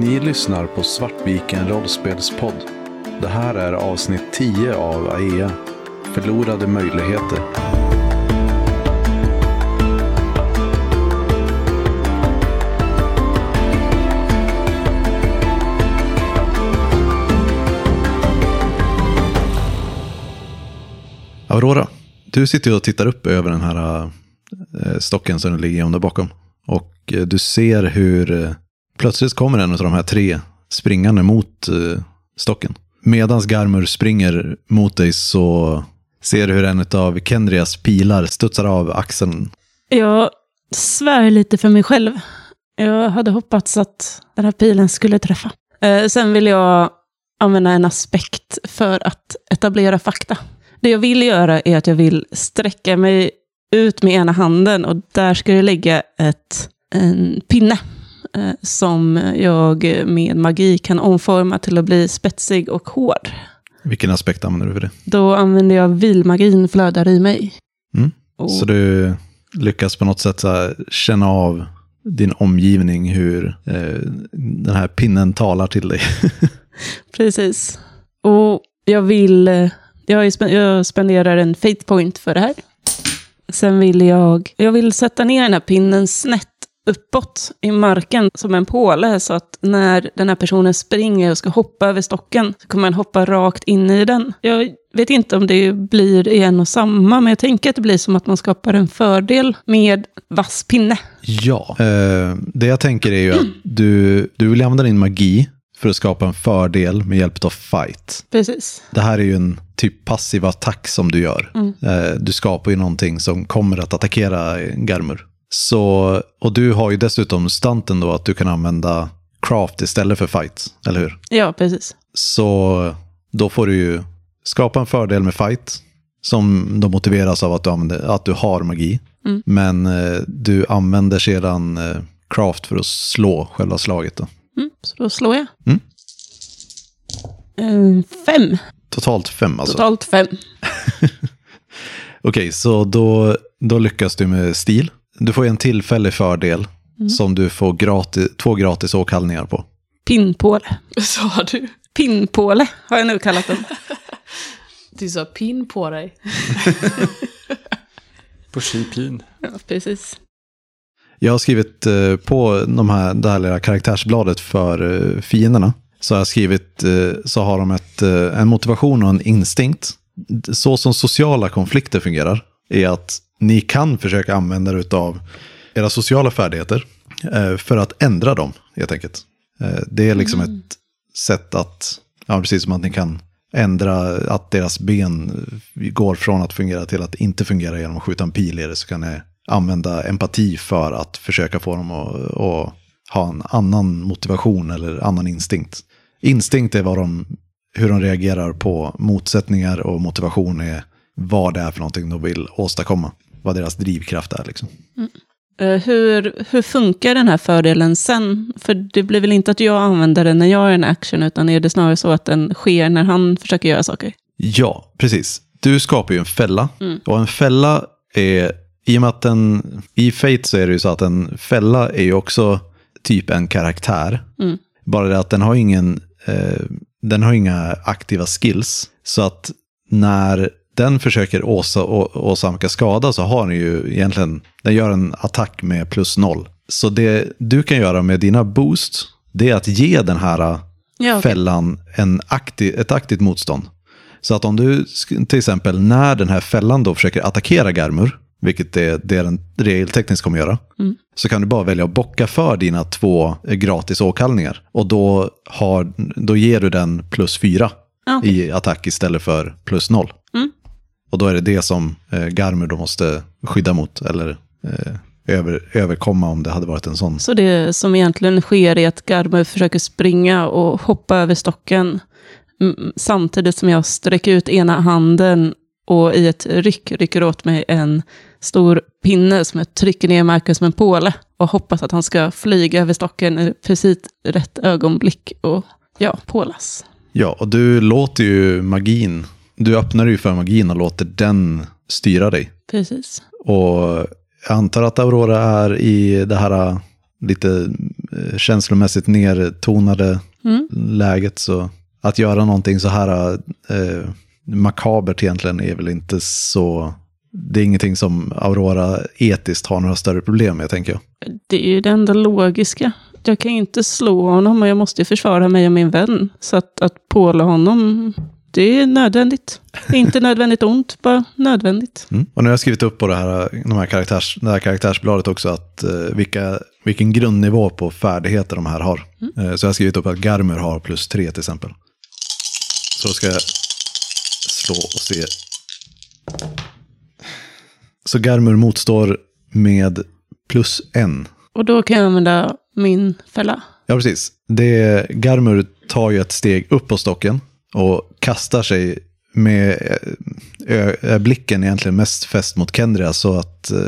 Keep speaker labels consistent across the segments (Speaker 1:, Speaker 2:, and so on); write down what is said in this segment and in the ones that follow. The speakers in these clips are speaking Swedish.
Speaker 1: Ni lyssnar på Svartviken rollspelspodd. Det här är avsnitt 10 av AEA. Förlorade möjligheter.
Speaker 2: Aurora, du sitter och tittar upp över den här eh, stocken som ligger om där bakom. Och eh, du ser hur eh, plötsligt kommer en av de här tre springande mot eh, stocken. Medan Garmur springer mot dig så ser du hur en av Kendrias pilar studsar av axeln.
Speaker 3: Jag svär lite för mig själv. Jag hade hoppats att den här pilen skulle träffa. Eh, sen vill jag använda en aspekt för att etablera fakta. Det jag vill göra är att jag vill sträcka mig ut med ena handen och där ska det ligga ett, en pinne som jag med magi kan omforma till att bli spetsig och hård.
Speaker 2: Vilken aspekt använder du för det?
Speaker 3: Då använder jag vilmagin flödar i mig.
Speaker 2: Mm.
Speaker 3: Och,
Speaker 2: Så du lyckas på något sätt känna av din omgivning, hur eh, den här pinnen talar till dig.
Speaker 3: Precis. Och jag vill... eh, Jag, är spen- jag spenderar en fate point för det här. Sen vill jag... Jag vill sätta ner den här pinnen snett uppåt i marken som en påle. Så att när den här personen springer och ska hoppa över stocken så kommer han hoppa rakt in i den. Jag vet inte om det blir en och samma, men jag tänker att det blir som att man skapar en fördel med vass pinne.
Speaker 2: Ja. Eh, det jag tänker är ju att du, du vill använda din magi för att skapa en fördel med hjälp av fight.
Speaker 3: Precis.
Speaker 2: Det här är ju en typ passiv attack som du gör. Eh, du skapar ju någonting som kommer att attackera Garmur. Så, och du har ju dessutom stunten då att du kan använda craft istället för fight, eller hur?
Speaker 3: Ja, precis.
Speaker 2: Så då får du ju skapa en fördel med fight. Som då motiveras av att du, använder, att du har magi.
Speaker 3: Mm.
Speaker 2: Men eh, du använder sedan eh, craft för att slå själva slaget. Då.
Speaker 3: Mm, så då slår jag.
Speaker 2: Mm.
Speaker 3: Eh, fem.
Speaker 2: Totalt fem alltså.
Speaker 3: Totalt fem.
Speaker 2: Okej, så då, då lyckas du med stil. Du får ju en tillfällig fördel som du får gratis, två gratis åkallningar på.
Speaker 3: Pinnpåle.
Speaker 4: Sa du?
Speaker 3: Pinnpåle har jag nu kallat den.
Speaker 4: Du sa pin på dig.
Speaker 5: På skipin.
Speaker 3: Ja, precis.
Speaker 2: Jag har skrivit eh, på de här, det här lilla karaktärsbladet för eh, fienderna. Så har jag skrivit, eh, så har de ett, en motivation och en instinkt. Så som sociala konflikter fungerar är att ni kan försöka använda er av era sociala färdigheter eh, för att ändra dem, helt enkelt. Eh, Det är liksom ett sätt att, ja, precis som att ni kan ändra att deras ben går från att fungera till att inte fungera genom att skjuta en pil i det, så kan ni använda empati för att försöka få dem att, att ha en annan motivation eller annan instinkt. Instinkt är vad de, hur de reagerar på motsättningar och motivation är vad det är för någonting de vill åstadkomma. Vad deras drivkraft är liksom.
Speaker 3: Eh, hur, hur funkar den här fördelen sen? För det blir väl inte att jag använder den när jag är en action, utan är det snarare så att den sker när han försöker göra saker?
Speaker 2: Ja, precis. Du skapar ju en fälla. Och en fälla är, i och med att den, i Fate så är det ju så att en fälla är ju också typ en karaktär.
Speaker 3: Mm.
Speaker 2: Bara det att den har ingen, eh, den har inga aktiva skills. Så att när den försöker åsa, å, åsamka skada så har den ju egentligen, den gör en attack med plus noll. Så det du kan göra med dina boost, det är att ge den här
Speaker 3: Ja, okej.
Speaker 2: fällan en aktiv, ett aktivt motstånd. Så att om du till exempel när den här fällan då försöker attackera Garmur, vilket det, det den regeltekniskt kommer göra, så kan du bara välja att bocka för dina två eh, gratis åkallningar. Och då, har, då ger du den plus fyra
Speaker 3: okej.
Speaker 2: i attack istället för plus noll. Och då är det det som eh, Garmur då måste skydda mot, eller eh, över, överkomma om det hade varit en sån.
Speaker 3: Så det som egentligen sker är att Garmer försöker springa och hoppa över stocken, samtidigt som jag sträcker ut ena handen och i ett ryck rycker åt mig en stor pinne som jag trycker ner marken som en påle och hoppas att han ska flyga över stocken i precis rätt ögonblick och ja, pålas.
Speaker 2: Ja, och du låter ju magin, du öppnar ju för magin och låter den styra dig.
Speaker 3: Precis.
Speaker 2: Och jag antar att Aurora är i det här äh, lite eh, känslomässigt nertonade
Speaker 3: Mm.
Speaker 2: läget. Så att göra någonting så här eh, makabert egentligen är väl inte så... Det är ingenting som Aurora etiskt har några större problem med, tänker jag.
Speaker 3: Det är ju det enda logiska. Jag kan inte slå honom och jag måste ju försvara mig och min vän. Så att, att påla honom, det är nödvändigt. Inte nödvändigt ont, bara nödvändigt.
Speaker 2: Mm. Och nu har jag skrivit upp på det här, de här karaktärs, det här karaktärsbladet också att eh, vilka, vilken grundnivå på färdigheter de här har. Eh, så jag har skrivit upp att Garmur har plus tre till exempel. Så ska jag slå och se. Så Garmur motstår med plus en.
Speaker 3: Och då kan jag använda min fälla.
Speaker 2: Ja, precis. Det, Garmur tar ju ett steg upp på stocken och kastar sig med ö, blicken egentligen mest fäst mot Kendria så att eh,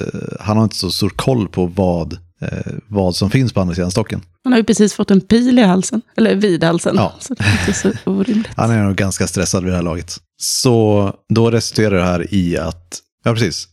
Speaker 2: han har inte så stor koll på vad, eh, vad som finns på andra sidan stocken.
Speaker 3: Han har ju precis fått en pil i halsen, eller vid halsen.
Speaker 2: Ja.
Speaker 3: Så det är inte så orimligt.
Speaker 2: Han är nog ganska stressad vid det här laget. Så då resulterar det här i att, ja precis,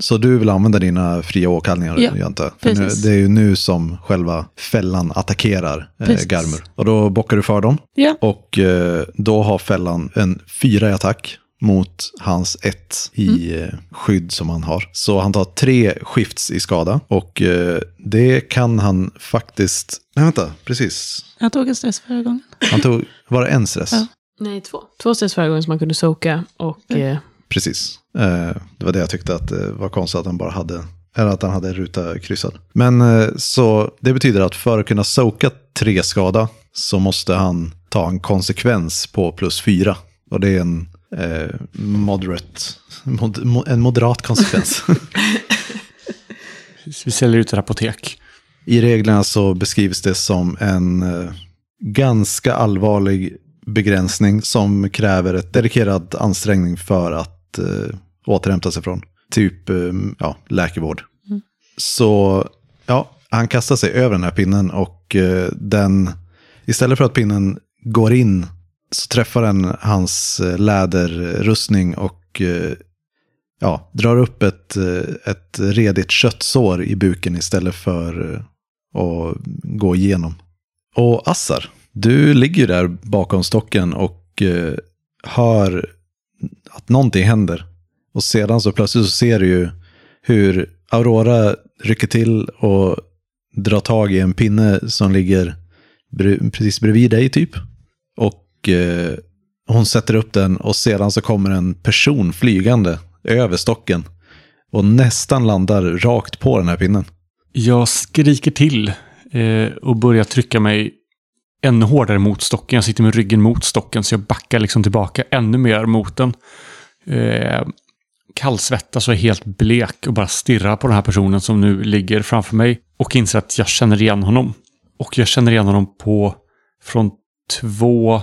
Speaker 2: så du vill använda dina fria åkallningar,
Speaker 3: Ja?
Speaker 2: För nu,
Speaker 3: precis.
Speaker 2: det är ju nu som själva fällan attackerar eh,
Speaker 3: Precis.
Speaker 2: Garmur. Och då bockar du för dem.
Speaker 3: Ja,
Speaker 2: Och eh, då har fällan en fyra i attack mot hans ett i
Speaker 3: Mm.
Speaker 2: eh, skydd som han har. Så han tar tre skifts i skada. Och eh, det kan han faktiskt... Nej, vänta, precis.
Speaker 3: jag tog en stress förra gången.
Speaker 2: Han tog, var det en stress?
Speaker 3: Ja.
Speaker 4: Nej, två. Två stress förra gången som man kunde soka och... Eh,
Speaker 2: Precis. Eh, det var det jag tyckte att det var konstigt att han bara hade, eller att han hade en ruta kryssad. Men eh, så det betyder att för att kunna soka tre skada så måste han ta en konsekvens på plus fyra. Och det är en eh, moderate, mod, mo, en moderat konsekvens.
Speaker 5: Vi säljer ut ett apotek.
Speaker 2: I reglerna så beskrivs det som en eh, ganska allvarlig begränsning som kräver ett dedikerad ansträngning för att eh, återhämta sig från. Typ eh, ja, läkarvård. Så ja, han kastar sig över den här pinnen och eh, den, istället för att pinnen går in så träffar den hans eh, läderrustning och eh, ja, drar upp ett, eh, ett redigt köttsår i buken istället för att gå igenom. Och Assar, du ligger där bakom stocken och hör att någonting händer. Och sedan så plötsligt så ser du ju hur Aurora rycker till och drar tag i en pinne som ligger precis bredvid dig typ. Och eh, hon sätter upp den och sedan så kommer en person flygande över stocken. Och nästan landar rakt på den här pinnen.
Speaker 5: Jag skriker till eh, och börjar trycka mig ännu hårdare mot stocken. Jag sitter med ryggen mot stocken så jag backar liksom tillbaka ännu mer mot den. Eh, kallsvettas och är helt blek och bara stirrar på den här personen som nu ligger framför mig och inser att jag känner igen honom. Och jag känner igen honom på från två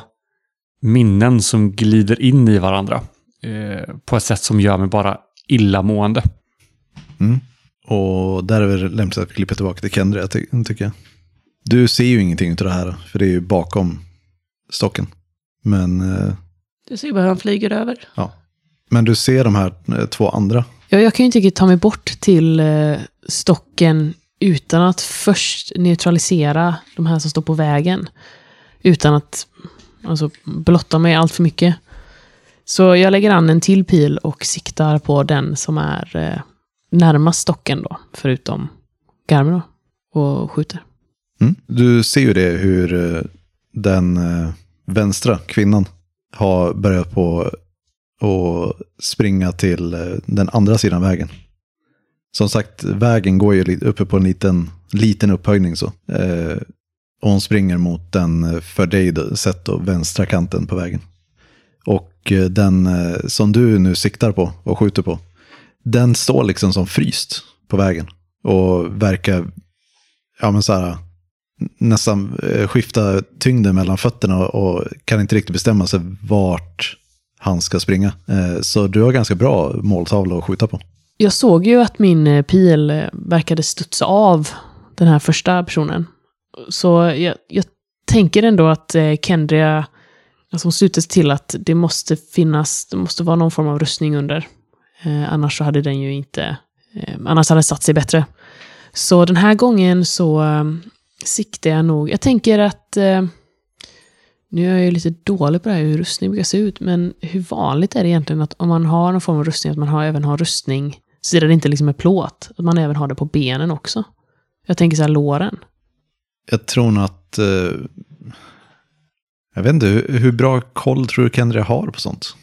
Speaker 5: minnen som glider in i varandra. Eh, på ett sätt som gör mig bara illamående.
Speaker 2: Mm. Och där är det lämpligt att vi klipper tillbaka till Kendra, ty tycker jag. Du ser ju ingenting av det här, för det är ju bakom stocken. Men, eh,
Speaker 3: Du ser bara hur han flyger över.
Speaker 2: ja. Men du ser de här eh, två andra.
Speaker 4: ja, jag kan ju inte riktigt ta mig bort till eh, stocken utan att först neutralisera de här som står på vägen. Utan att alltså, blotta mig allt för mycket. Så jag lägger an en till pil och siktar på den som är närmast stocken då, förutom Garmin då, och skjuter.
Speaker 2: Mm. Du ser ju det hur eh, den eh, vänstra kvinnan har börjat på att springa till eh, den andra sidan vägen. Som sagt, vägen går ju uppe på en liten, liten upphöjning så. Eh, och hon springer mot den för dig sett då, vänstra kanten på vägen. Och den eh, som du nu siktar på och skjuter på, den står liksom som fryst på vägen. Och verkar, ja men så här, nästan eh, skifta tyngden mellan fötterna och kan inte riktigt bestämma sig vart han ska springa. Eh, så du har ganska bra måltavla att skjuta på.
Speaker 4: Jag såg ju att min eh, pil verkade studsa av den här första personen. Så jag, jag tänker ändå att Kendria, alltså hon slutar sig till att det måste finnas, det måste vara någon form av rustning under. Eh, annars så hade den ju inte, eh, annars hade den satt sig bättre. Så den här gången så siktar jag nog. Jag tänker att... Eh, nu är jag ju lite dålig på det här hur rustning brukar se ut, men hur vanligt är det egentligen att om man har någon form av rustning, att man har, även har rustning, så det inte liksom är plåt, att man även har det på benen också? Jag tänker så här låren.
Speaker 2: Jag tror nog att... Eh, jag vet inte, hur, hur bra koll tror du Kendria har på sånt?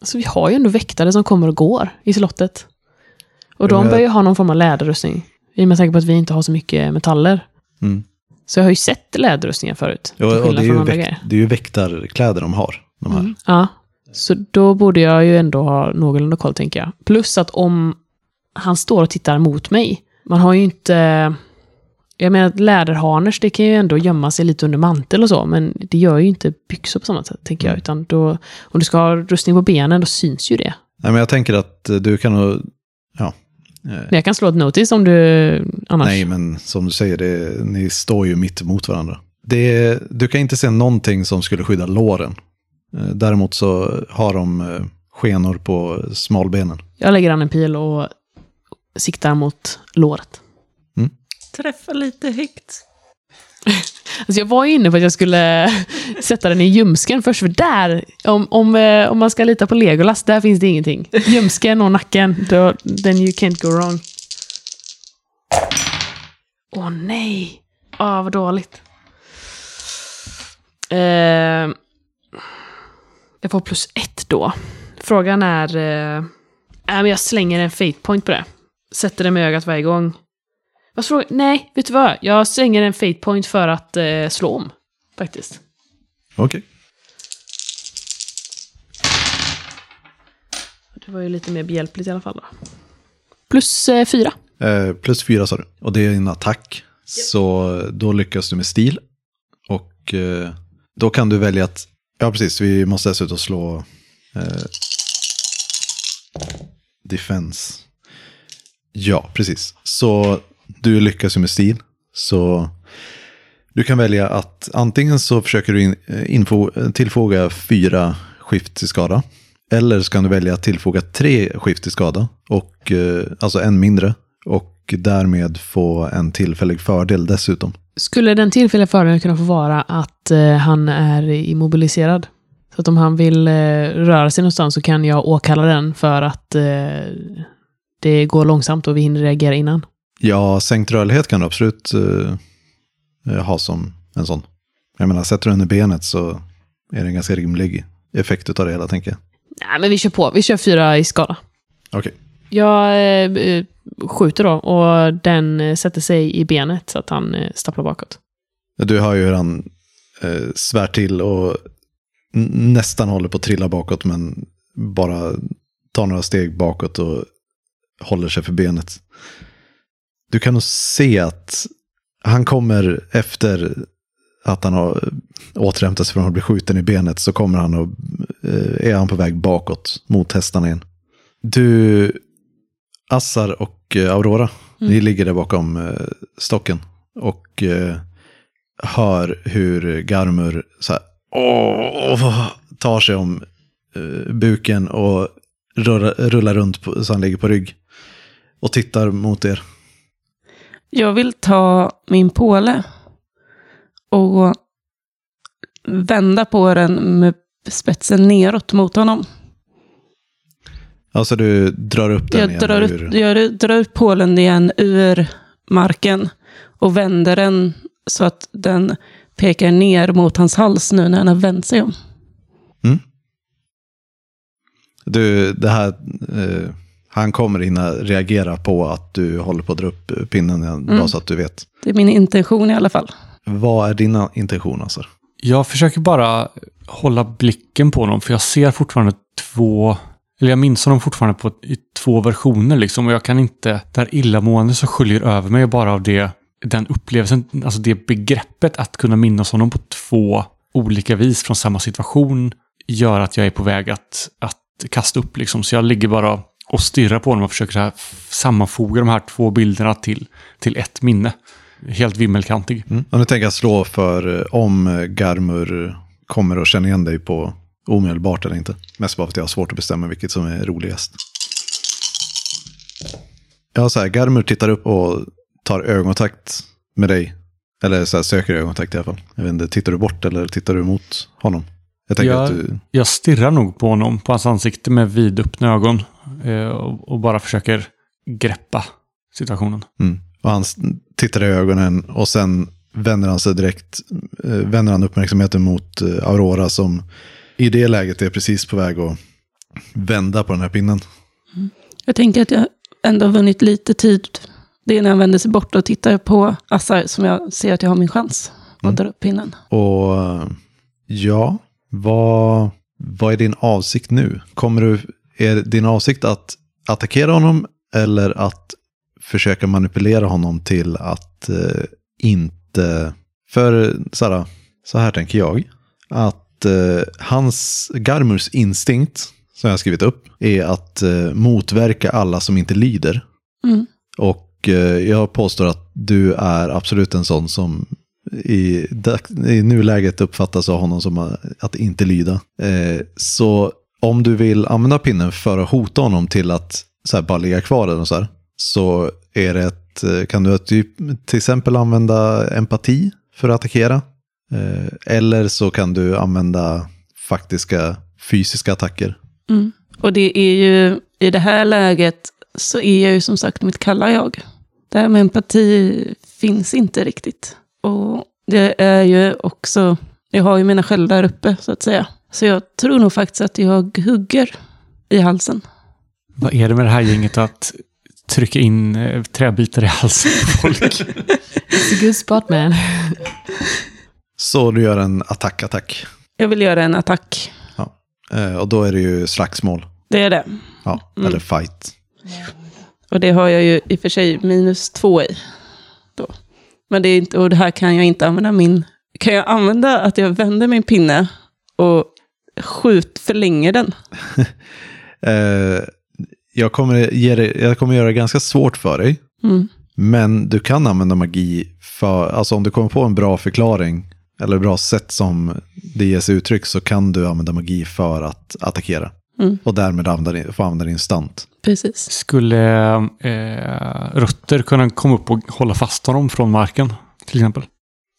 Speaker 4: Alltså vi har ju ändå väktare som kommer och går i slottet. Och de
Speaker 2: Ja.
Speaker 4: bör ju ha någon form av läderrustning. I och med tanke på att vi inte har så mycket metaller.
Speaker 2: Mm.
Speaker 4: Så jag har ju sett läderrustningar förut.
Speaker 2: Ja, och det är, ju
Speaker 4: andra
Speaker 2: väk,
Speaker 4: grejer.
Speaker 2: det är ju väktarkläder de har. De här.
Speaker 4: Mm. Ja, så då borde jag ju ändå ha någorlunda koll, tänker jag. Plus att om han står och tittar mot mig, man har ju inte... Jag menar, läderharners, det kan ju ändå gömma sig lite under mantel och så, men det gör ju inte byxor på samma sätt, tänker jag. Utan då, om du ska ha rustning på benen, då syns ju det.
Speaker 2: Nej, men jag tänker att du kan nog... Ja.
Speaker 4: Men jag kan slå ett notice om du annars...
Speaker 2: Nej, men som du säger, det, ni står ju mitt emot varandra. Det, du kan inte se någonting som skulle skydda låren. Eh, Däremot så har de eh, skenor på smalbenen.
Speaker 4: Jag lägger an en pil och siktar mot låret.
Speaker 3: Träffa lite högt.
Speaker 4: Alltså jag var ju inne på att jag skulle sätta den i ljumsken först, för där, om, om, eh, om man ska lita på Legolas, där finns det ingenting. Ljumsken och nacken, då, then you can't go wrong. Åh nej! Åh, vad dåligt. Eh, jag får plus ett då. Frågan är... Eh, jag slänger en fate point på det. Sätter det med ögat varje gång. Vad fråga? Nej, vet du vad? Jag slänger en fate point för att eh, slå om. Faktiskt.
Speaker 2: Okej.
Speaker 4: Det var ju lite mer behjälpligt i alla fall. Då. Plus eh, fyra.
Speaker 2: Eh, plus fyra sa du. Och det är en attack. Så då lyckas du med stil. Och eh, då kan du välja att... Ja, precis. Vi måste dessutom slå... Eh, defense. Ja, precis. Så du lyckas ju med stil. Så du kan välja att antingen så försöker du in, eh, info, eh, tillfoga fyra skift till skada. Eller så kan du välja att tillfoga tre skift till skada. Och, eh, alltså en mindre. Och därmed få en tillfällig fördel dessutom.
Speaker 4: Skulle den tillfälliga fördelen kunna få vara att han är immobiliserad? Så att om han vill eh, röra sig någonstans så kan jag åkalla den för att eh, det går långsamt och vi hinner reagera innan.
Speaker 2: Ja, sänkt rörlighet kan du absolut eh, eh, ha som en sån. Jag menar, sätter du den i benet så är det en ganska rimlig effekt av det hela, tänker jag.
Speaker 4: Nej, men vi kör på. Vi kör fyra i skada.
Speaker 2: Okej.
Speaker 4: Jag eh, eh, skjuter då och den eh, sätter sig i benet så att han eh, stapplar bakåt.
Speaker 2: Du hör ju hur han eh, svär till och nästan håller på att trilla bakåt, men bara tar några steg bakåt och håller sig för benet. Du kan nog se att han kommer efter att han har återhämtat sig från att bli skjuten i benet så kommer han och eh, är han på väg bakåt mot hästarna igen. Du, Assar och eh, Aurora, ni ligger där bakom eh, stocken och hör hur Garmur så här, åh, tar sig om buken och rullar, runt så han ligger på rygg. Och tittar mot er.
Speaker 3: Jag vill ta min påle och vända på den med spetsen neråt mot honom.
Speaker 2: Alltså du drar upp den
Speaker 3: Jag
Speaker 2: igen
Speaker 3: drar, upp, jag drar upp pålen igen ur marken och vänder den så att den pekar ner mot hans hals nu när han har vänt sig om.
Speaker 2: Du, det här, eh, han kommer hinna reagera på att du håller på att dra upp pinnen, igen, bara så att du vet.
Speaker 3: Det är min intention i alla fall.
Speaker 2: Vad är dina intention alltså?
Speaker 5: Jag försöker bara hålla blicken på honom, för jag ser fortfarande två... Eller jag minns honom fortfarande på i två versioner liksom. Och jag kan inte... Det här illamående som sköljer över mig bara av det... Den upplevelsen, alltså det begreppet att kunna minnas honom på två olika vis från samma situation gör att jag är på väg att, att kasta upp liksom. Så jag ligger bara och stirrar på honom och försöker här sammanfoga de här två bilderna till, till ett minne. Helt vimmelkantig.
Speaker 2: Mm. Och nu tänker jag slå för eh, om Garmur kommer att känna igen dig på omedelbart eller inte. Mest bara för att jag har svårt att bestämma vilket som är roligast. Ja, så här, Garmur tittar upp och tar ögonkontakt med dig. Eller så här, söker ögonkontakt i alla fall. Jag vet inte, tittar du bort eller tittar du mot honom? Jag tänker
Speaker 5: Ja.
Speaker 2: att du...
Speaker 5: Jag stirrar nog på honom, på hans ansikte med vidöppna ögon. Eh, och, bara försöker greppa situationen.
Speaker 2: Mm. Och han tittar i ögonen och sen vänder han sig direkt, eh, vänder han uppmärksamheten mot eh, Aurora som i det läget är precis på väg att vända på den här pinnen.
Speaker 3: Jag tänker att jag ändå har vunnit lite tid. Det är när han vänder sig bort och tittar på Assar som jag ser att jag har min chans att
Speaker 2: Mm.
Speaker 3: dra upp pinnen.
Speaker 2: Och ja, vad, vad är din avsikt nu? Kommer du, är din avsikt att attackera honom eller att försöka manipulera honom till att eh, inte... För Sara, så här tänker jag. Att eh, hans Garmurs instinkt, som jag har skrivit upp, är att eh, motverka alla som inte lyder.
Speaker 3: Mm.
Speaker 2: Och eh, jag påstår att du är absolut en sån som i, i nuläget uppfattas av honom som att- att inte lyda. Eh, så om du vill använda pinnen för att hota honom till att så här, bara ligga kvar eller så här, så är det ett, eh, kan du till exempel använda empati för att attackera. Eh, eller så kan du använda faktiska fysiska attacker.
Speaker 3: Mm. Och det är ju, i det här läget så är jag ju som sagt mitt kalla jag. Det här med empati finns inte riktigt. Och det är ju också, jag har ju mina sköldar uppe så att säga. Så jag tror nog faktiskt att jag hugger i halsen.
Speaker 5: Vad är det med det här gänget att trycka in eh, träbitar i halsen på folk?
Speaker 4: It's a good spot man.
Speaker 2: Så du gör en attack-attack.
Speaker 3: Jag vill göra en attack.
Speaker 2: Eh, och då är det ju slagsmål.
Speaker 3: Det är det.
Speaker 2: Ja,
Speaker 3: Mm.
Speaker 2: eller fight.
Speaker 3: Och det har jag ju i och för sig minus två i. Då. Men det, är inte, och det här kan jag inte använda min... Kan jag använda att jag vänder min pinne och skjut, förlänger den?
Speaker 2: Eh, jag, kommer ge dig, jag kommer göra det ganska svårt för dig.
Speaker 3: Mm.
Speaker 2: Men du kan använda magi för, alltså om du kommer på en bra förklaring eller bra sätt som det ges uttryck så kan du använda magi för att attackera.
Speaker 3: Mm.
Speaker 2: Och därmed använda få använda din stant.
Speaker 3: Precis.
Speaker 5: Skulle eh, Rötter kunna komma upp och hålla fast honom från marken? Till exempel.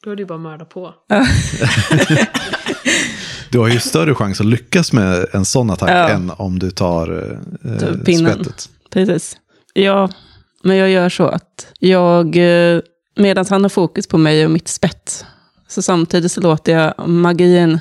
Speaker 4: Då är det ju bara att mörda på.
Speaker 2: Du har ju större chans att lyckas med en sån attack
Speaker 3: Ja.
Speaker 2: än om du tar eh,
Speaker 3: pinnen.
Speaker 2: spettet.
Speaker 3: Precis. Ja, men jag gör så att jag, eh, medan han har fokus på mig och mitt spett, så samtidigt så låter jag magin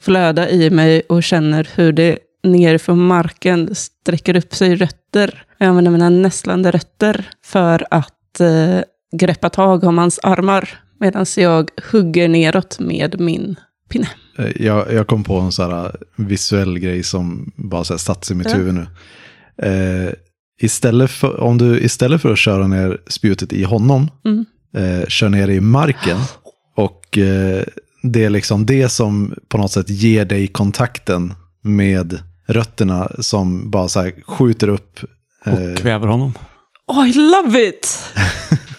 Speaker 3: flöda i mig och känner hur det nerifrån marken sträcker upp sig rötter. Jag använder mina nässlande rötter för att eh, greppa tag om hans armar, medan jag hugger neråt med min pinne.
Speaker 2: Eh, Jag, jag kom på en sån här visuell grej som bara så här satt i mitt
Speaker 3: Ja.
Speaker 2: huvud nu. Eh, istället, för, om du, istället för att köra ner spjutet i honom,
Speaker 3: Mm.
Speaker 2: eh, kör ner det i marken. Och eh, det är liksom det som på något sätt ger dig kontakten med rötterna som bara så här skjuter upp.
Speaker 5: Och
Speaker 2: Eh,
Speaker 5: kväver honom.
Speaker 3: Oh, I love it!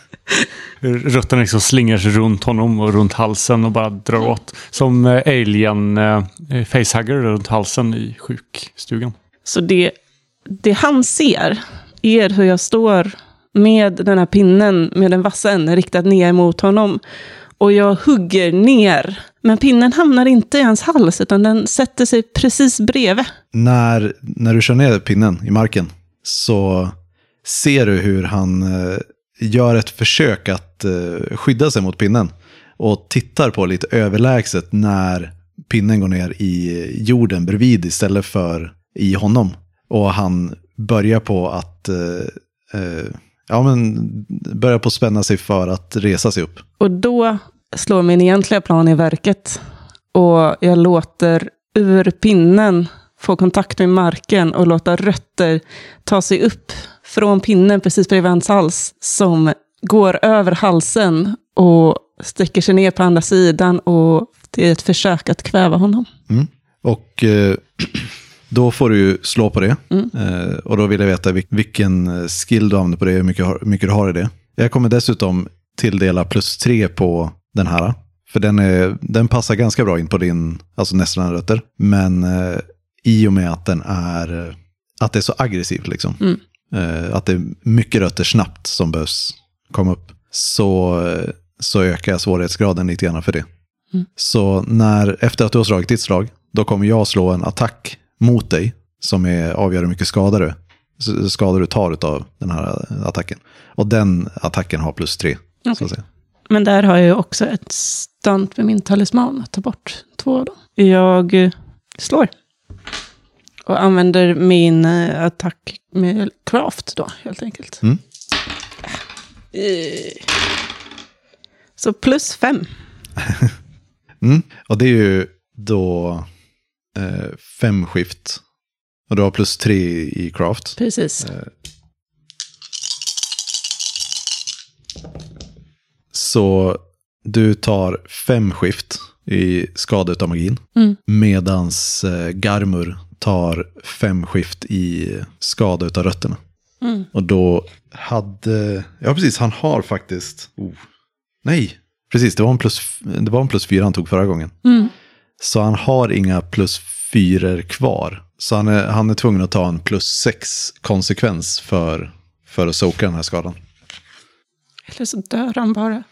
Speaker 5: Rötterna liksom slingrar sig runt honom och runt halsen och bara drar åt. Som eh, alien eh, facehugger runt halsen i sjukstugan.
Speaker 3: Så det, det han ser är hur jag står med den här pinnen med den vassa änden riktad ner mot honom. Och jag hugger ner. Men pinnen hamnar inte i hans hals, utan den sätter sig precis bredvid.
Speaker 2: när, när du kör ner pinnen i marken så ser du hur han eh, gör ett försök att eh, skydda sig mot pinnen. Och tittar på lite överlägset när pinnen går ner i jorden bredvid istället för i honom. Och han börjar på att eh, eh, ja, men, börjar på att spänna sig för att resa sig upp.
Speaker 3: Och då slår min egentliga plan i verket. Och jag låter ur pinnen få kontakt med marken och låta rötter ta sig upp från pinnen precis bredvid hans hals. Som går över halsen och sträcker sig ner på andra sidan. Och det är ett försök att kväva honom.
Speaker 2: Och eh, då får du ju slå på det.
Speaker 3: Mm.
Speaker 2: Eh, och då vill jag veta vil- vilken skill du använder på det, hur mycket, hur mycket du har i det. Jag kommer dessutom tilldela plus tre på den här. För den, är, den passar ganska bra in på din, alltså nästan rötter. Men eh, i och med att den är, att det är så aggressivt liksom.
Speaker 3: Mm.
Speaker 2: Eh, att det är mycket rötter snabbt som behövs komma upp. så, så ökar jag svårighetsgraden lite grann för det.
Speaker 3: Mm.
Speaker 2: Så när, efter att du har slagit ditt slag, då kommer jag slå en attack mot dig som är, avgör hur mycket skada du, skada du tar av den här attacken. Och den attacken har plus tre. Säga.
Speaker 3: Men där har jag också ett stunt med min talisman att ta bort två av dem. Jag slår. Och använder min eh, attack med craft då, helt enkelt.
Speaker 2: Mm.
Speaker 3: Eh. Så plus fem.
Speaker 2: Mm. Och det är ju då eh, fem skift. Och du har plus tre i craft.
Speaker 3: Precis.
Speaker 2: Så du tar fem skift i skada utav magin.
Speaker 3: Mm.
Speaker 2: Medans eh, Garmur tar fem skift i skada utav rötterna.
Speaker 3: Mm.
Speaker 2: Och då hade... Ja, precis. Han har faktiskt... Oh. Nej, precis. Det var, en plus, det var en plus fyra han tog förra gången.
Speaker 3: Mm.
Speaker 2: Så han har inga plus fyror kvar. Så han är, han är tvungen att ta en plus sex konsekvens för, för att soka den här skadan.
Speaker 3: Eller så dör han bara.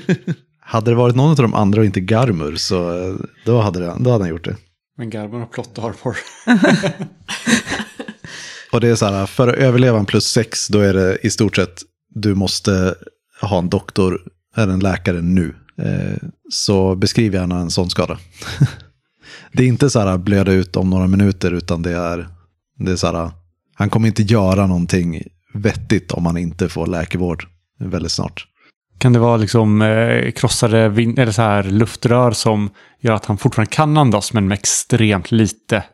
Speaker 2: Hade det varit någon av de andra och inte Garmur så eh, då hade, det, då hade han gjort det.
Speaker 5: Men Garban har plott armor.
Speaker 2: Och det är så här, för att överleva en plus sex då är det i stort sett du måste ha en doktor eller en läkare nu. Eh, så beskriv gärna en sån skada. det är inte så här blöda ut om några minuter utan det är, det är så här, han kommer inte göra någonting vettigt om han inte får läkevård väldigt snart.
Speaker 5: Kan det vara liksom eh, krossade vin- eller så här luftrör som gör att han fortfarande kan andas men med extremt lite?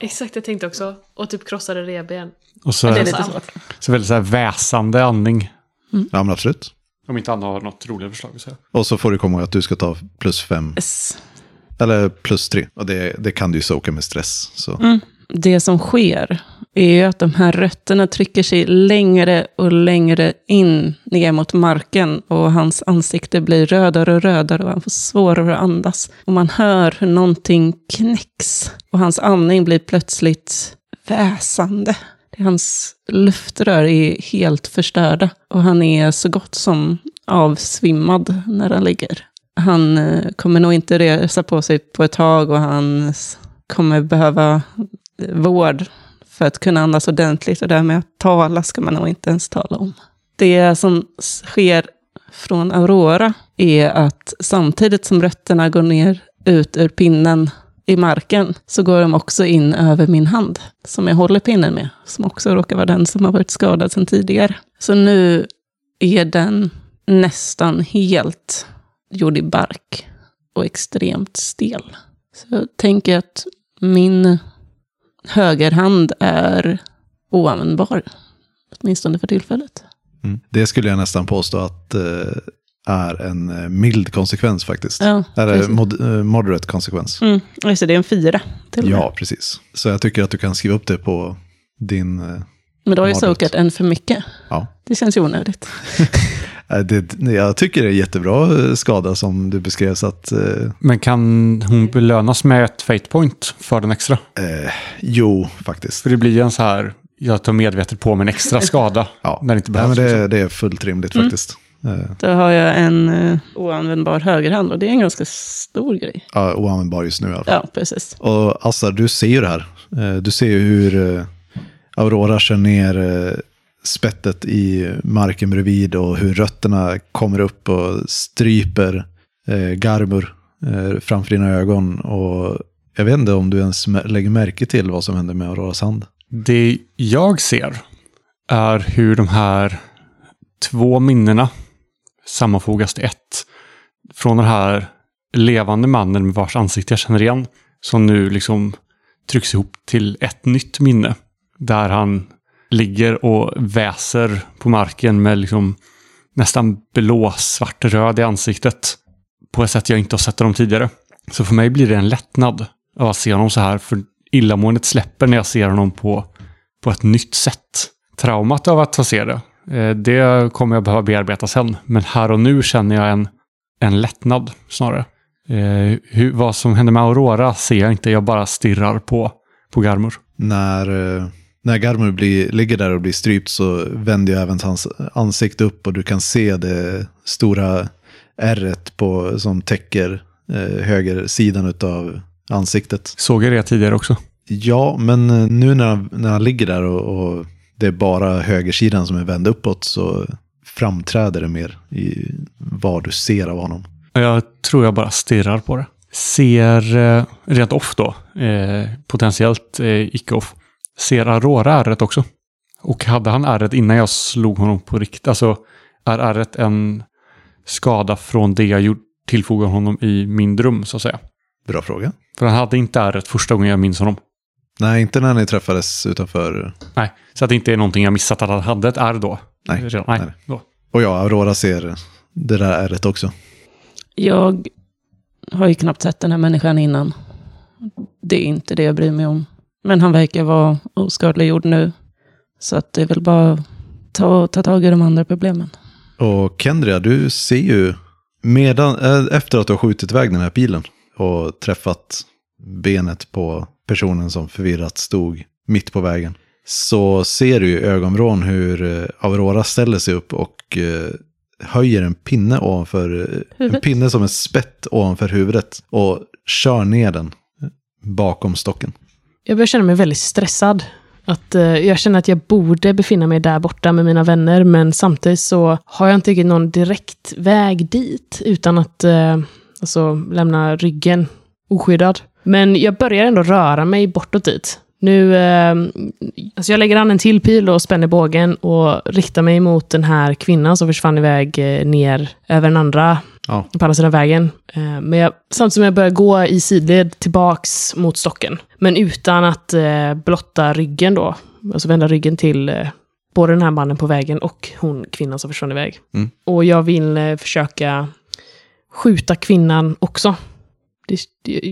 Speaker 4: Exakt, jag tänkte också. Och typ krossade revben.
Speaker 5: Och så,
Speaker 3: Det är lite svårt.
Speaker 5: så väldigt så här väsande andning.
Speaker 2: Ja men absolut.
Speaker 5: Om inte han har något roligare förslag att säga.
Speaker 2: Och så får du komma ihåg att du ska ta plus fem,
Speaker 3: Yes.
Speaker 2: eller plus tre. Och det, det kan du ju soka med stress. Så.
Speaker 3: Mm. Det som sker är ju att de här rötterna trycker sig längre och längre in ner mot marken och hans ansikte blir rödare och rödare och han får svårare att andas. Och man hör hur någonting knäcks och hans andning blir plötsligt väsande. Hans luftrör är helt förstörda och han är så gott som avsvimmad när han ligger. Han eh, kommer nog inte resa på sig på ett tag och han kommer behöva vård för att kunna andas ordentligt och därmed att tala ska man nog inte ens tala om. Det som sker från Aurora är att samtidigt som rötterna går ner ut ur pinnen i marken så går de också in över min hand som jag håller pinnen med, som också råkar vara den som har varit skadad sedan tidigare. Så nu är den nästan helt gjord i bark och extremt stel. Så jag tänker att min högerhand är oanvändbar, åtminstone för tillfället.
Speaker 2: Mm. Det skulle jag nästan påstå att eh, är en eh, mild konsekvens faktiskt.
Speaker 3: Ja,
Speaker 2: Eller mod, eh, moderate konsekvens.
Speaker 3: Mm, alltså det är en fyra till.
Speaker 2: Ja, precis. Så jag tycker att du kan skriva upp det på din... eh,
Speaker 3: Men då har ju sokat en för mycket.
Speaker 2: Ja.
Speaker 3: Det känns ju onödigt.
Speaker 2: eh, Det, jag tycker det är jättebra eh, skada som du beskrev. Så att, eh,
Speaker 5: Men kan hon belönas med ett fate point för den extra?
Speaker 2: eh, jo, faktiskt.
Speaker 5: För det blir ju en så här, jag tar medvetet på mig en extra skada
Speaker 2: Ja.
Speaker 5: när det inte
Speaker 2: Nej,
Speaker 5: behövs.
Speaker 2: men det, det är fullt rimligt
Speaker 3: Mm.
Speaker 2: faktiskt. Eh,
Speaker 3: Då har jag en uh, oanvändbar högerhand och det är en ganska stor grej.
Speaker 2: ja, oanvändbar just nu i alla fall.
Speaker 3: Ja, precis.
Speaker 2: Och Assar, du ser ju det här. Eh, Du ser ju hur eh, Aurora kör ner eh, spettet i marken bredvid och hur rötterna kommer upp och stryper eh, Garmur eh, framför dina ögon. Och jag vet inte om du ens lägger märke till vad som händer med Auroras hand.
Speaker 5: Det jag ser är hur de här två minnena sammanfogas till ett. Från den här levande mannen med vars ansikte jag känner igen. Som nu liksom trycks ihop till ett nytt minne. Där han ligger och väser på marken med liksom nästan blå, svart, röd i ansiktet. På ett sätt jag inte har sett honom tidigare. Så för mig blir det en lättnad av att se honom så här. För illamåendet släpper när jag ser honom på, på ett nytt sätt. Traumat av att få se det, eh, det kommer jag behöva bearbeta sen. Men här och nu känner jag en, en lättnad snarare. Eh, hur, vad som händer med Aurora ser jag inte, jag bara stirrar på, på Garmor.
Speaker 2: När, eh, när Garmur blir, ligger där och blir strypt så vänder ju även hans ansikte upp och du kan se det stora ärret på, som täcker eh, högersidan av ansiktet.
Speaker 5: Såg jag det tidigare också?
Speaker 2: Ja, men eh, nu när han, när han ligger där och, och det är bara högersidan som är vänd uppåt så framträder det mer i vad du ser av honom.
Speaker 5: Jag tror jag bara stirrar på det. Ser, eh, rent off då, eh, potentiellt eh, icke-off, ser Aurora ärret också? Och hade han ärret innan jag slog honom på riktigt? Alltså, är ärret en skada från det jag tillfogade honom i min dröm, så att säga?
Speaker 2: Bra fråga.
Speaker 5: För han hade inte ärret första gången jag minns honom.
Speaker 2: Nej, inte när ni träffades utanför.
Speaker 5: Nej, så att det inte är någonting jag missat att han hade ett ärr då.
Speaker 2: Nej,
Speaker 5: Redan. Nej.
Speaker 2: nej.
Speaker 5: Då.
Speaker 2: Och ja, Aurora ser det där ärret också.
Speaker 3: Jag har ju knappt sett den här människan innan. Det är inte det jag bryr mig om. Men han verkar vara oskadliggjord nu. Så att det är väl bara ta, ta tag i de andra problemen.
Speaker 2: Och Kendria, du ser ju, medan, äh, efter att du har skjutit iväg den här pilen och träffat benet på personen som förvirrat stod mitt på vägen, så ser du i ögonvrån hur eh, Aurora ställer sig upp och eh, höjer en pinne ovanför, eh, en pinne som är spett ovanför huvudet och kör ner den bakom stocken.
Speaker 4: Jag börjar känna mig väldigt stressad. Att, eh, jag känner att jag borde befinna mig där borta med mina vänner, men samtidigt så har jag inte riktigt någon direkt väg dit utan att eh, alltså, lämna ryggen oskyddad. Men jag börjar ändå röra mig bortåt dit. Nu, eh, alltså jag lägger an en till pil och spänner bågen och riktar mig mot den här kvinnan som försvann iväg eh, ner över den andra
Speaker 2: Ja,
Speaker 4: på andra sidan vägen. Eh, Men jag, samtidigt som jag börjar gå i sidled tillbaks mot stocken. Men utan att eh, blotta ryggen då. Alltså vända ryggen till eh, både den här mannen på vägen och hon kvinnan som försvann iväg.
Speaker 2: Mm.
Speaker 4: Och jag vill eh, försöka skjuta kvinnan också. Det,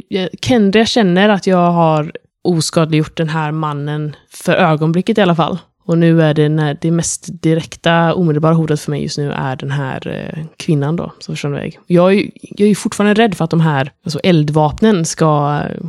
Speaker 4: jag, Kendria känner att jag har oskadliggjort den här mannen för ögonblicket i alla fall. Och nu är det när det mest direkta, omedelbara hotet för mig just nu är den här eh, kvinnan då, som försvann iväg. Jag är, jag är fortfarande rädd för att de här alltså eldvapnen ska eh,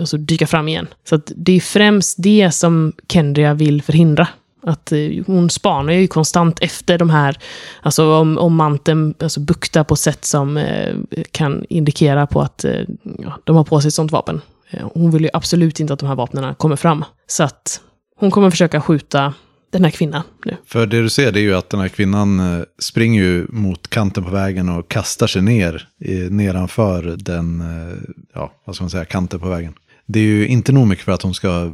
Speaker 4: alltså, dyka fram igen. Så att det är främst det som Kendria vill förhindra. Att eh, hon spanar ju konstant efter de här, alltså om, om manteln alltså, buktar på sätt som eh, kan indikera på att eh, ja, de har på sig ett sånt vapen. Eh, hon vill ju absolut inte att de här vapnen kommer fram. Så att hon kommer försöka skjuta den här kvinnan nu.
Speaker 2: För det du ser det är ju att den här kvinnan eh, springer ju mot kanten på vägen och kastar sig ner nedanför den, eh, ja, vad ska man säga, kanten på vägen. Det är ju inte nog mycket för att hon ska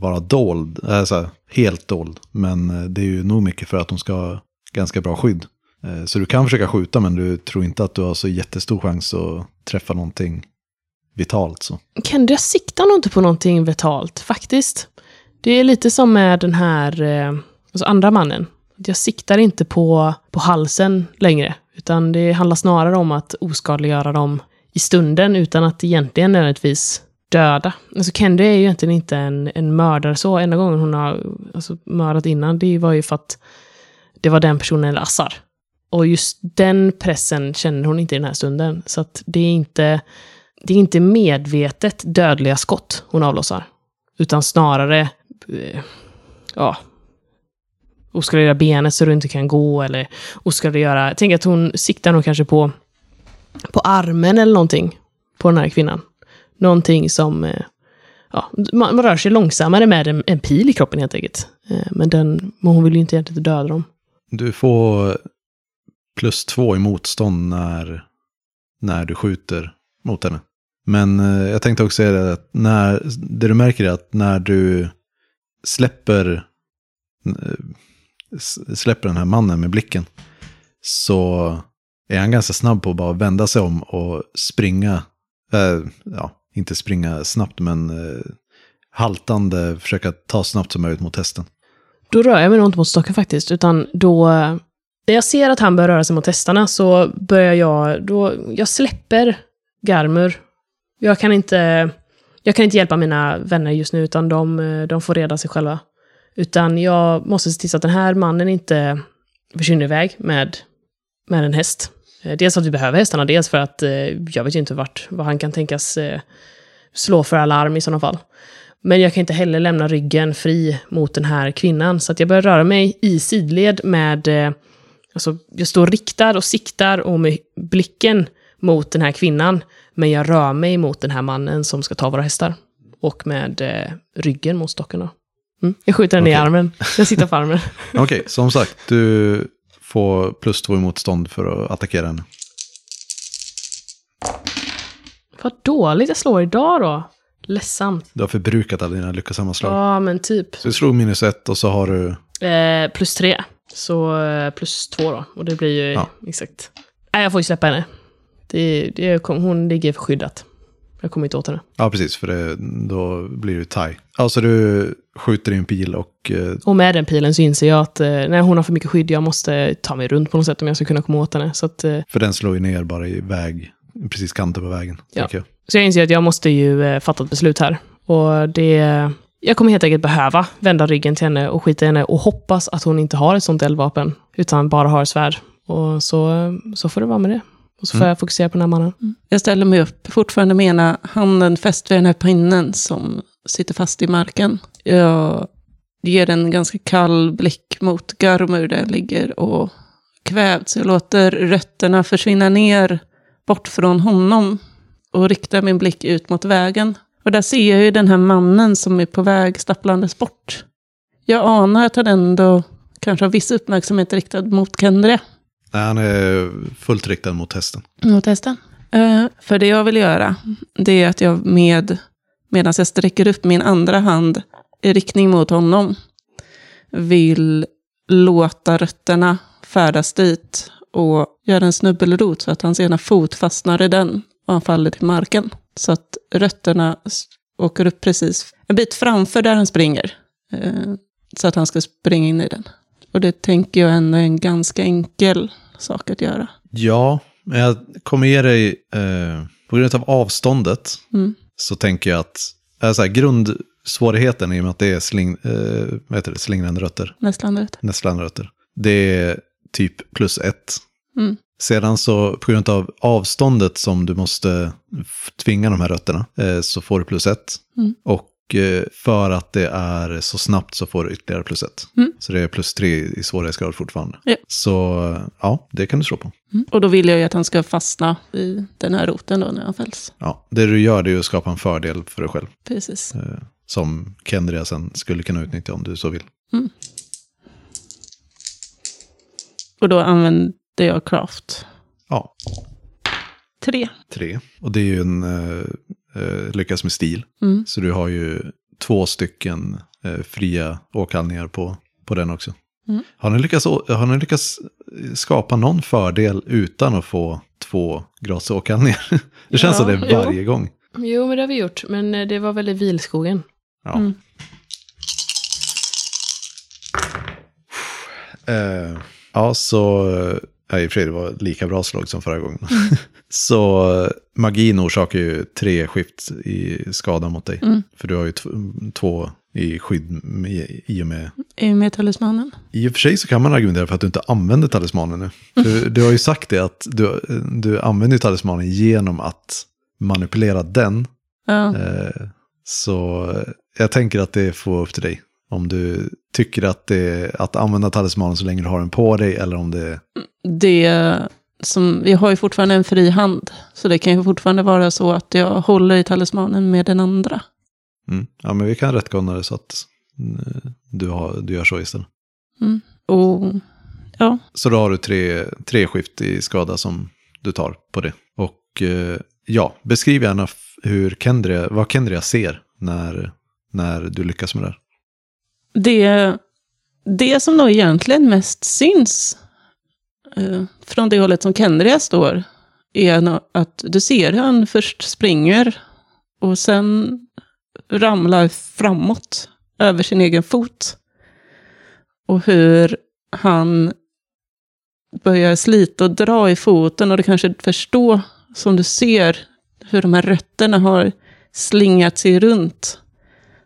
Speaker 2: vara dold, alltså helt dold, men det är ju nog mycket för att hon ska ha ganska bra skydd. Så du kan försöka skjuta, men du tror inte att du har så jättestor chans att träffa någonting vitalt. Så.
Speaker 4: Kendra siktar nog inte på någonting vitalt, faktiskt. Det är lite som med den här eh, alltså andra mannen. Jag siktar inte på, på halsen längre, utan det handlar snarare om att oskadliggöra dem i stunden utan att egentligen nödvändigtvis döda. Alltså Kendra är ju egentligen inte en, en mördare så. Enda gången hon har alltså, mördat innan, det var ju för att det var den personen eller Assar. Och just den pressen känner hon inte i den här stunden. Så att det är inte det är inte medvetet dödliga skott hon avlossar. Utan snarare, Eh, ja, oskadliggöra benet så du inte kan gå eller oskadliggöra, jag tänker att hon siktar nog kanske på, på armen eller någonting på den här kvinnan. Någonting som, eh, ja, man, man rör sig långsammare med en, en pil i kroppen helt enkelt. Eh, men, den, men hon vill ju inte egentligen döda dem.
Speaker 2: Du får plus två i motstånd när, när du skjuter mot henne. Men jag tänkte också säga det att när, det du märker är att när du släpper, släpper den här mannen med blicken så är han ganska snabb på att bara vända sig om och springa, eh, ja, inte springa snabbt men eh, haltande, försöka ta snabbt som möjligt mot hästen.
Speaker 4: Då rör jag mig nog inte mot stocken faktiskt, utan då... När jag ser att han börjar röra sig mot hästarna så börjar jag... Då, jag släpper Garmur. Jag kan inte... Jag kan inte hjälpa mina vänner just nu, utan de, eh, de får reda sig själva. Utan jag måste se till så att den här mannen inte försvinner iväg med, med en häst. Eh, dels för att vi behöver hästarna, dels för att eh, jag vet ju inte vart, vad han kan tänkas eh, slå för alarm i sådana fall. Men jag kan inte heller lämna ryggen fri mot den här kvinnan. Så att jag börjar röra mig i sidled med... Eh, alltså, jag står riktad och siktar och med blicken mot den här kvinnan. Men jag rör mig mot den här mannen som ska ta våra hästar. Och med eh, ryggen mot stocken då. Mm. Jag skjuter den i
Speaker 2: Okej.
Speaker 4: armen. Jag sitter på armen.
Speaker 2: Okej, som sagt, du får plus två i motstånd för att attackera henne.
Speaker 4: Vad dåligt jag slår idag då. Ledsamt.
Speaker 2: Du har förbrukat alla dina lyckosamma slag.
Speaker 4: Ja, men typ.
Speaker 2: Så du slog minus ett och så har du...
Speaker 4: Eh, plus tre. Så eh, plus två då. Och det blir ju
Speaker 2: Ja.
Speaker 4: exakt. Nej, jag får ju släppa henne. Det, det kom, hon ligger skyddat. Jag kommer inte åt henne.
Speaker 2: Ja, precis, för det, då blir det tie. Alltså du skjuter i en pil och... eh,
Speaker 4: Och med den pilen så inser jag att eh, när hon har för mycket skydd, jag måste ta mig runt på något sätt om jag ska kunna komma åt henne. Så, att, eh,
Speaker 2: För den slår ju ner bara i väg, precis kanten på vägen.
Speaker 4: Ja.
Speaker 2: jag.
Speaker 4: så jag inser att jag måste ju eh, fatta ett beslut här. Och det... Jag kommer helt enkelt behöva vända ryggen till henne och skita i henne och hoppas att hon inte har ett sånt eldvapen, utan bara har svärd. Och så, så får det vara med det. Och så får
Speaker 2: Mm.
Speaker 4: jag fokusera på den här mannen.
Speaker 3: Jag ställer mig upp, fortfarande med ena handen fäst vid den här pinnen som sitter fast i marken. Jag ger en ganska kall blick mot Garmur där jag ligger och kvävts. Jag låter rötterna försvinna ner bort från honom och riktar min blick ut mot vägen. Och där ser jag ju den här mannen som är på väg stapplandes bort. Jag anar att han ändå kanske har viss uppmärksamhet riktad mot Kendria.
Speaker 2: Nej, han är fullt riktad mot hästen.
Speaker 3: Mot hästen. Eh, för det jag vill göra, det är att jag med, medan jag sträcker upp min andra hand i riktning mot honom, vill låta rötterna färdas dit och göra en snubbelrot så att hans ena fot fastnar i den och han faller till marken. Så att rötterna åker upp precis en bit framför där han springer. eh, Så att han ska springa in i den. Och det tänker jag ändå är en ganska enkel sak att göra.
Speaker 2: Ja, men jag kommer ge dig, eh, på grund av avståndet,
Speaker 3: Mm.
Speaker 2: så tänker jag att så här, grundsvårigheten i och med att det är sling, eh, vad heter det, slingrande rötter,
Speaker 3: Nästan rätt.
Speaker 2: nässlande rötter, det är typ plus ett.
Speaker 3: Mm.
Speaker 2: Sedan så på grund av avståndet som du måste tvinga de här rötterna eh, så får du plus ett.
Speaker 3: Mm.
Speaker 2: Och för att det är så snabbt så får du ytterligare plus ett.
Speaker 3: Mm.
Speaker 2: Så det är plus tre i svårighetsgrad fortfarande.
Speaker 3: Ja.
Speaker 2: Så eh, ja, det kan du slå på.
Speaker 3: Mm. Och då vill jag ju att han ska fastna i den här roten då när han fälls.
Speaker 2: Ja, det du gör det är att skapa en fördel för dig själv.
Speaker 3: Precis.
Speaker 2: Eh, som Kendria sen skulle kunna utnyttja om du så vill.
Speaker 3: Och då använder jag craft.
Speaker 2: Ja,
Speaker 3: Tre.
Speaker 2: tre. Och det är ju en eh, eh, lyckas med stil.
Speaker 3: Mm.
Speaker 2: Så du har ju två stycken eh, fria åkallningar på, på den också.
Speaker 3: Mm.
Speaker 2: Har, ni lyckats, har ni lyckats skapa någon fördel utan att få två gratis åkallningar? Det känns
Speaker 4: Ja,
Speaker 2: som det
Speaker 4: jo.
Speaker 2: varje gång.
Speaker 4: Jo, men det har vi gjort. Men eh, det var väl i vilskogen.
Speaker 2: Ja.
Speaker 3: Mm.
Speaker 2: Eh, ja, så... eh, Ja, i och för sig, det var lika bra slag som förra gången. så eh, magin orsakar ju tre skift i skada mot dig.
Speaker 3: Mm.
Speaker 2: För du har ju två i skydd med, i och med...
Speaker 3: I och med talismanen.
Speaker 2: I och för sig så kan man argumentera för att du inte använder talismanen nu. Du, du har ju sagt det att du, du använder talismanen genom att manipulera den.
Speaker 3: Ja.
Speaker 2: Eh, så eh, jag tänker att det får upp till dig. Om du tycker att det att använda talismanen så länge du har den på dig eller om det
Speaker 3: Det som, vi har ju fortfarande en fri hand. Så det kan ju fortfarande vara så att jag håller i talismanen med den andra.
Speaker 2: Mm. Ja, men vi kan rättgåna det så att eh, du, har, du gör så istället.
Speaker 3: Mm. Och ja,
Speaker 2: Så då har du tre, tre skift i skada som du tar på det. Och eh, ja, beskriv gärna hur Kendria, vad Kendria ser när, när du lyckas med det här
Speaker 3: det, det som då egentligen mest syns eh, från det hållet som Kendria står är att du ser hur han först springer och sen ramlar framåt över sin egen fot. Och hur han börjar slita och dra i foten och du kanske förstår, som du ser hur de här rötterna har slingat sig runt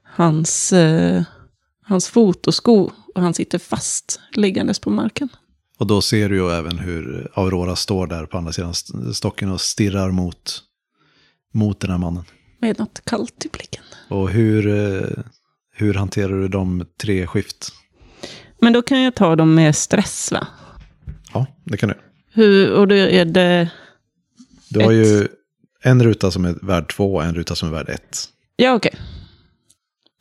Speaker 3: hans, eh, hans fot och sko och han sitter fast liggandes på marken.
Speaker 2: Och då ser du ju även hur Aurora står där på andra sidan st- stocken och stirrar mot, mot den här mannen.
Speaker 3: med något kallt i blicken.
Speaker 2: Och hur, eh, hur hanterar du de tre skift?
Speaker 3: Men då kan jag ta dem med stress, va?
Speaker 2: Ja, det kan du.
Speaker 3: Hur, och då är det...
Speaker 2: Du har
Speaker 3: Ett.
Speaker 2: ju en ruta som är värd två och en ruta som är värd ett.
Speaker 3: Ja, okej.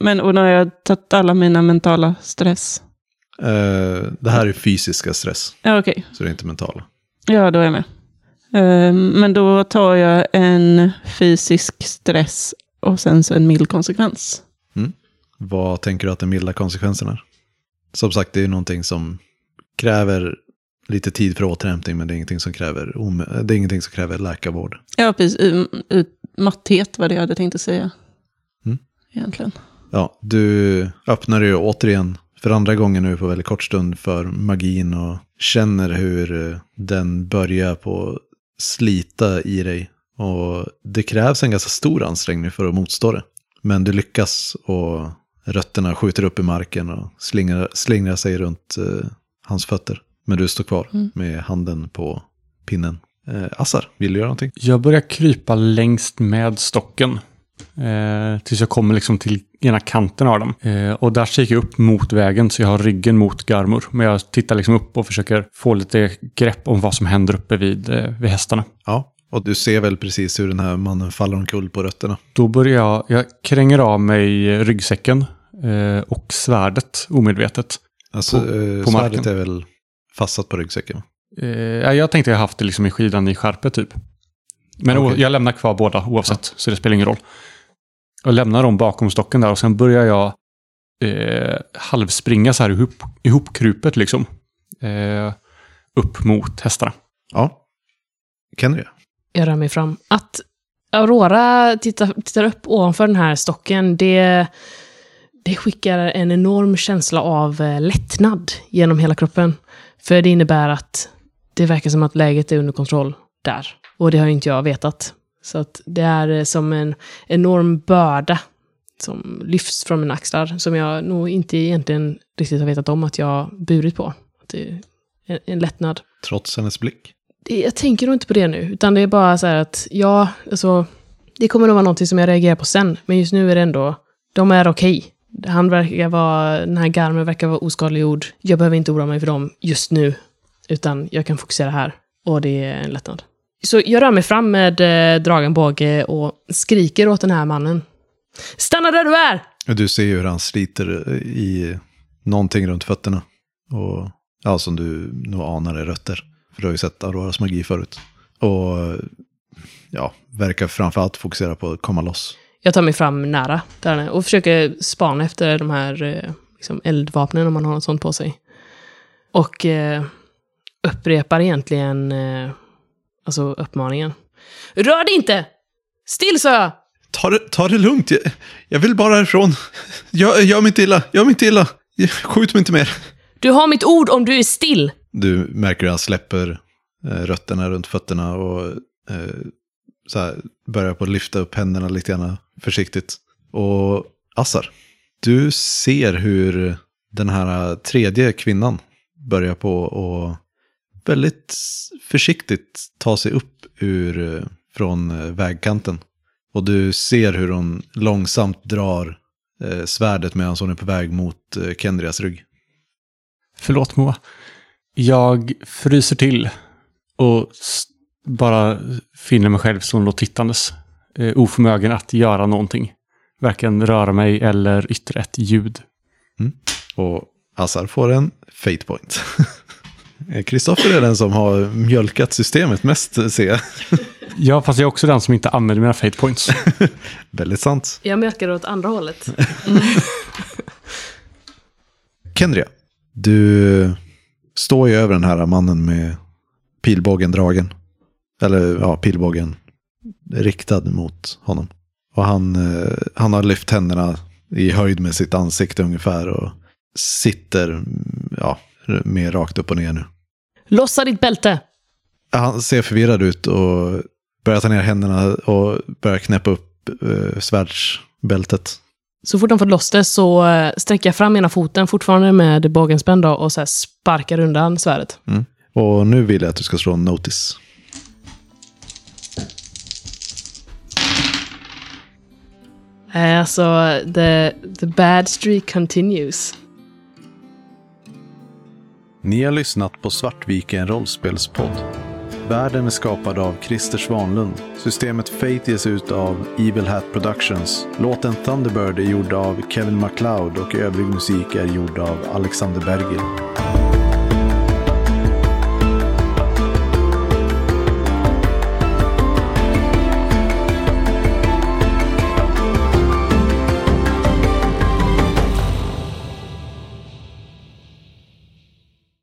Speaker 3: Men och när jag tagit alla mina mentala stress.
Speaker 2: Eh, det här är fysiska stress,
Speaker 3: Ja, okej.
Speaker 2: så det är inte mentala.
Speaker 3: Ja, då är jag med. Ehm, men då tar jag en fysisk stress och sen så en mild konsekvens.
Speaker 2: Vad tänker du att den milda konsekvensen är? Som sagt, det är någonting som kräver lite tid för återhämtning, men det är ingenting som kräver, det är ingenting som kräver läkarvård.
Speaker 3: Ja, precis. Utmatthet var det jag hade tänkt att säga.
Speaker 2: Mm.
Speaker 3: Egentligen.
Speaker 2: Ja, du öppnar ju återigen för andra gången nu på väldigt kort stund för magin och känner hur eh, den börjar på slita i dig. Och det krävs en ganska stor ansträngning för att motstå det. Men du lyckas och rötterna skjuter upp i marken och slingrar, slingrar sig runt eh, hans fötter. Men du står kvar
Speaker 3: Mm.
Speaker 2: med handen på pinnen. Eh, Assar, vill du göra någonting?
Speaker 5: Jag börjar krypa längst med stocken. Eh, tills jag kommer liksom till ena kanten av den. Eh, och där kikar jag upp mot vägen så jag har ryggen mot Garmur. Men jag tittar liksom upp och försöker få lite grepp om vad som händer uppe vid, eh, vid hästarna.
Speaker 2: Ja, och du ser väl precis hur den här mannen faller omkull på rötterna.
Speaker 5: Då börjar jag, jag kränger av mig ryggsäcken eh, och svärdet omedvetet.
Speaker 2: Alltså,
Speaker 5: På-
Speaker 2: eh,
Speaker 5: på
Speaker 2: svärdet
Speaker 5: marken.
Speaker 2: är väl fastsatt på ryggsäcken?
Speaker 5: Eh, ja, jag tänkte jag haft det liksom i skidan i skärpet typ. Men o-
Speaker 2: Okej.
Speaker 5: jag lämnar kvar båda oavsett, så det spelar ingen roll. Jag lämnar dem bakom stocken där och sen börjar jag eh, halvspringa så här ihop, ihopkrupet liksom. Eh, upp mot hästarna.
Speaker 2: Ja. Kenry?
Speaker 4: Jag rör mig fram. Att Aurora tittar, tittar upp ovanför den här stocken, det, det skickar en enorm känsla av eh, lättnad genom hela kroppen. För det innebär att det verkar som att läget är under kontroll där. Och det har ju inte jag vetat. Så att det är eh, som en enorm börda som lyfts från mina axlar, som jag nog inte egentligen riktigt har vetat om att jag burit på. Att det är en, en lättnad
Speaker 2: Trots hennes blick?
Speaker 4: jag tänker nog inte på det nu, utan det är bara så här att, ja, alltså, det kommer nog vara någonting som jag reagerar på sen, men just nu är det ändå, de är okej. Han verkar vara, den här garmen verkar vara oskadliggjord. Jag behöver inte oroa mig för dem just nu, utan jag kan fokusera här. Och det är en lättnad. Så jag rör mig fram med eh, dragen båge och skriker åt den här mannen. Stanna där du är!
Speaker 2: Du ser ju hur han sliter i någonting runt fötterna. Och ja, som du nog anar är rötter. För du har ju sett Auroras magi förut. Och ja, verkar framförallt fokusera på att komma loss.
Speaker 4: Jag tar mig fram nära där och försöker spana efter de här eh, liksom eldvapnen om man har något sånt på sig. Och eh, upprepar egentligen eh, alltså uppmaningen. Rör dig inte! Still sa jag!
Speaker 2: Ta det, ta det lugnt, jag, jag vill bara härifrån. Jag, gör mig inte illa, gör mig inte illa. Skjut mig inte mer.
Speaker 4: Du har mitt ord om du är still!
Speaker 2: Du märker hur han släpper eh, rötterna runt fötterna och eh, så här, börjar på att lyfta upp händerna lite grann försiktigt. Och Assar, du ser hur den här tredje kvinnan börjar på och väldigt försiktigt ta sig upp ur, eh, från eh, vägkanten. Och du ser hur hon långsamt drar eh, svärdet medan hon är på väg mot eh, Kendrias rygg.
Speaker 5: Förlåt Moa. Jag fryser till och bara finner mig själv stående och tittandes. Eh, oförmögen att göra någonting. Varken röra mig eller yttra ett ljud.
Speaker 2: Och Assar får en fate point. Eh, Kristoffer är den som har mjölkat systemet mest, ser jag.
Speaker 5: Ja, fast jag är också den som inte använder mina fate points.
Speaker 2: Väldigt sant.
Speaker 4: Jag mjölkar åt andra hållet.
Speaker 2: Kendria, du står ju över den här mannen med pilbågen dragen. Eller ja, pilbågen riktad mot honom. Och han, eh, han har lyft händerna i höjd med sitt ansikte ungefär och sitter mm, ja, mer rakt upp och ner nu.
Speaker 4: Lossa ditt bälte!
Speaker 2: Han ser förvirrad ut och börjar ta ner händerna och börjar knäppa upp eh, svärdsbältet.
Speaker 4: Så fort han fått loss det så eh, sträcker jag fram ena foten, fortfarande med bågen spänd och så sparkar undan svärdet.
Speaker 2: Och nu vill jag att du ska slå en notice.
Speaker 4: Alltså the, the bad streak continues.
Speaker 2: Ni har lyssnat på Svartviken rollspelspodd. Världen är skapad av Christer Svanlund. Systemet Fate ges ut av Evil Hat Productions. Låten Thunderbird är gjord av Kevin MacLeod och övrig musik är gjord av Alexander Bergil.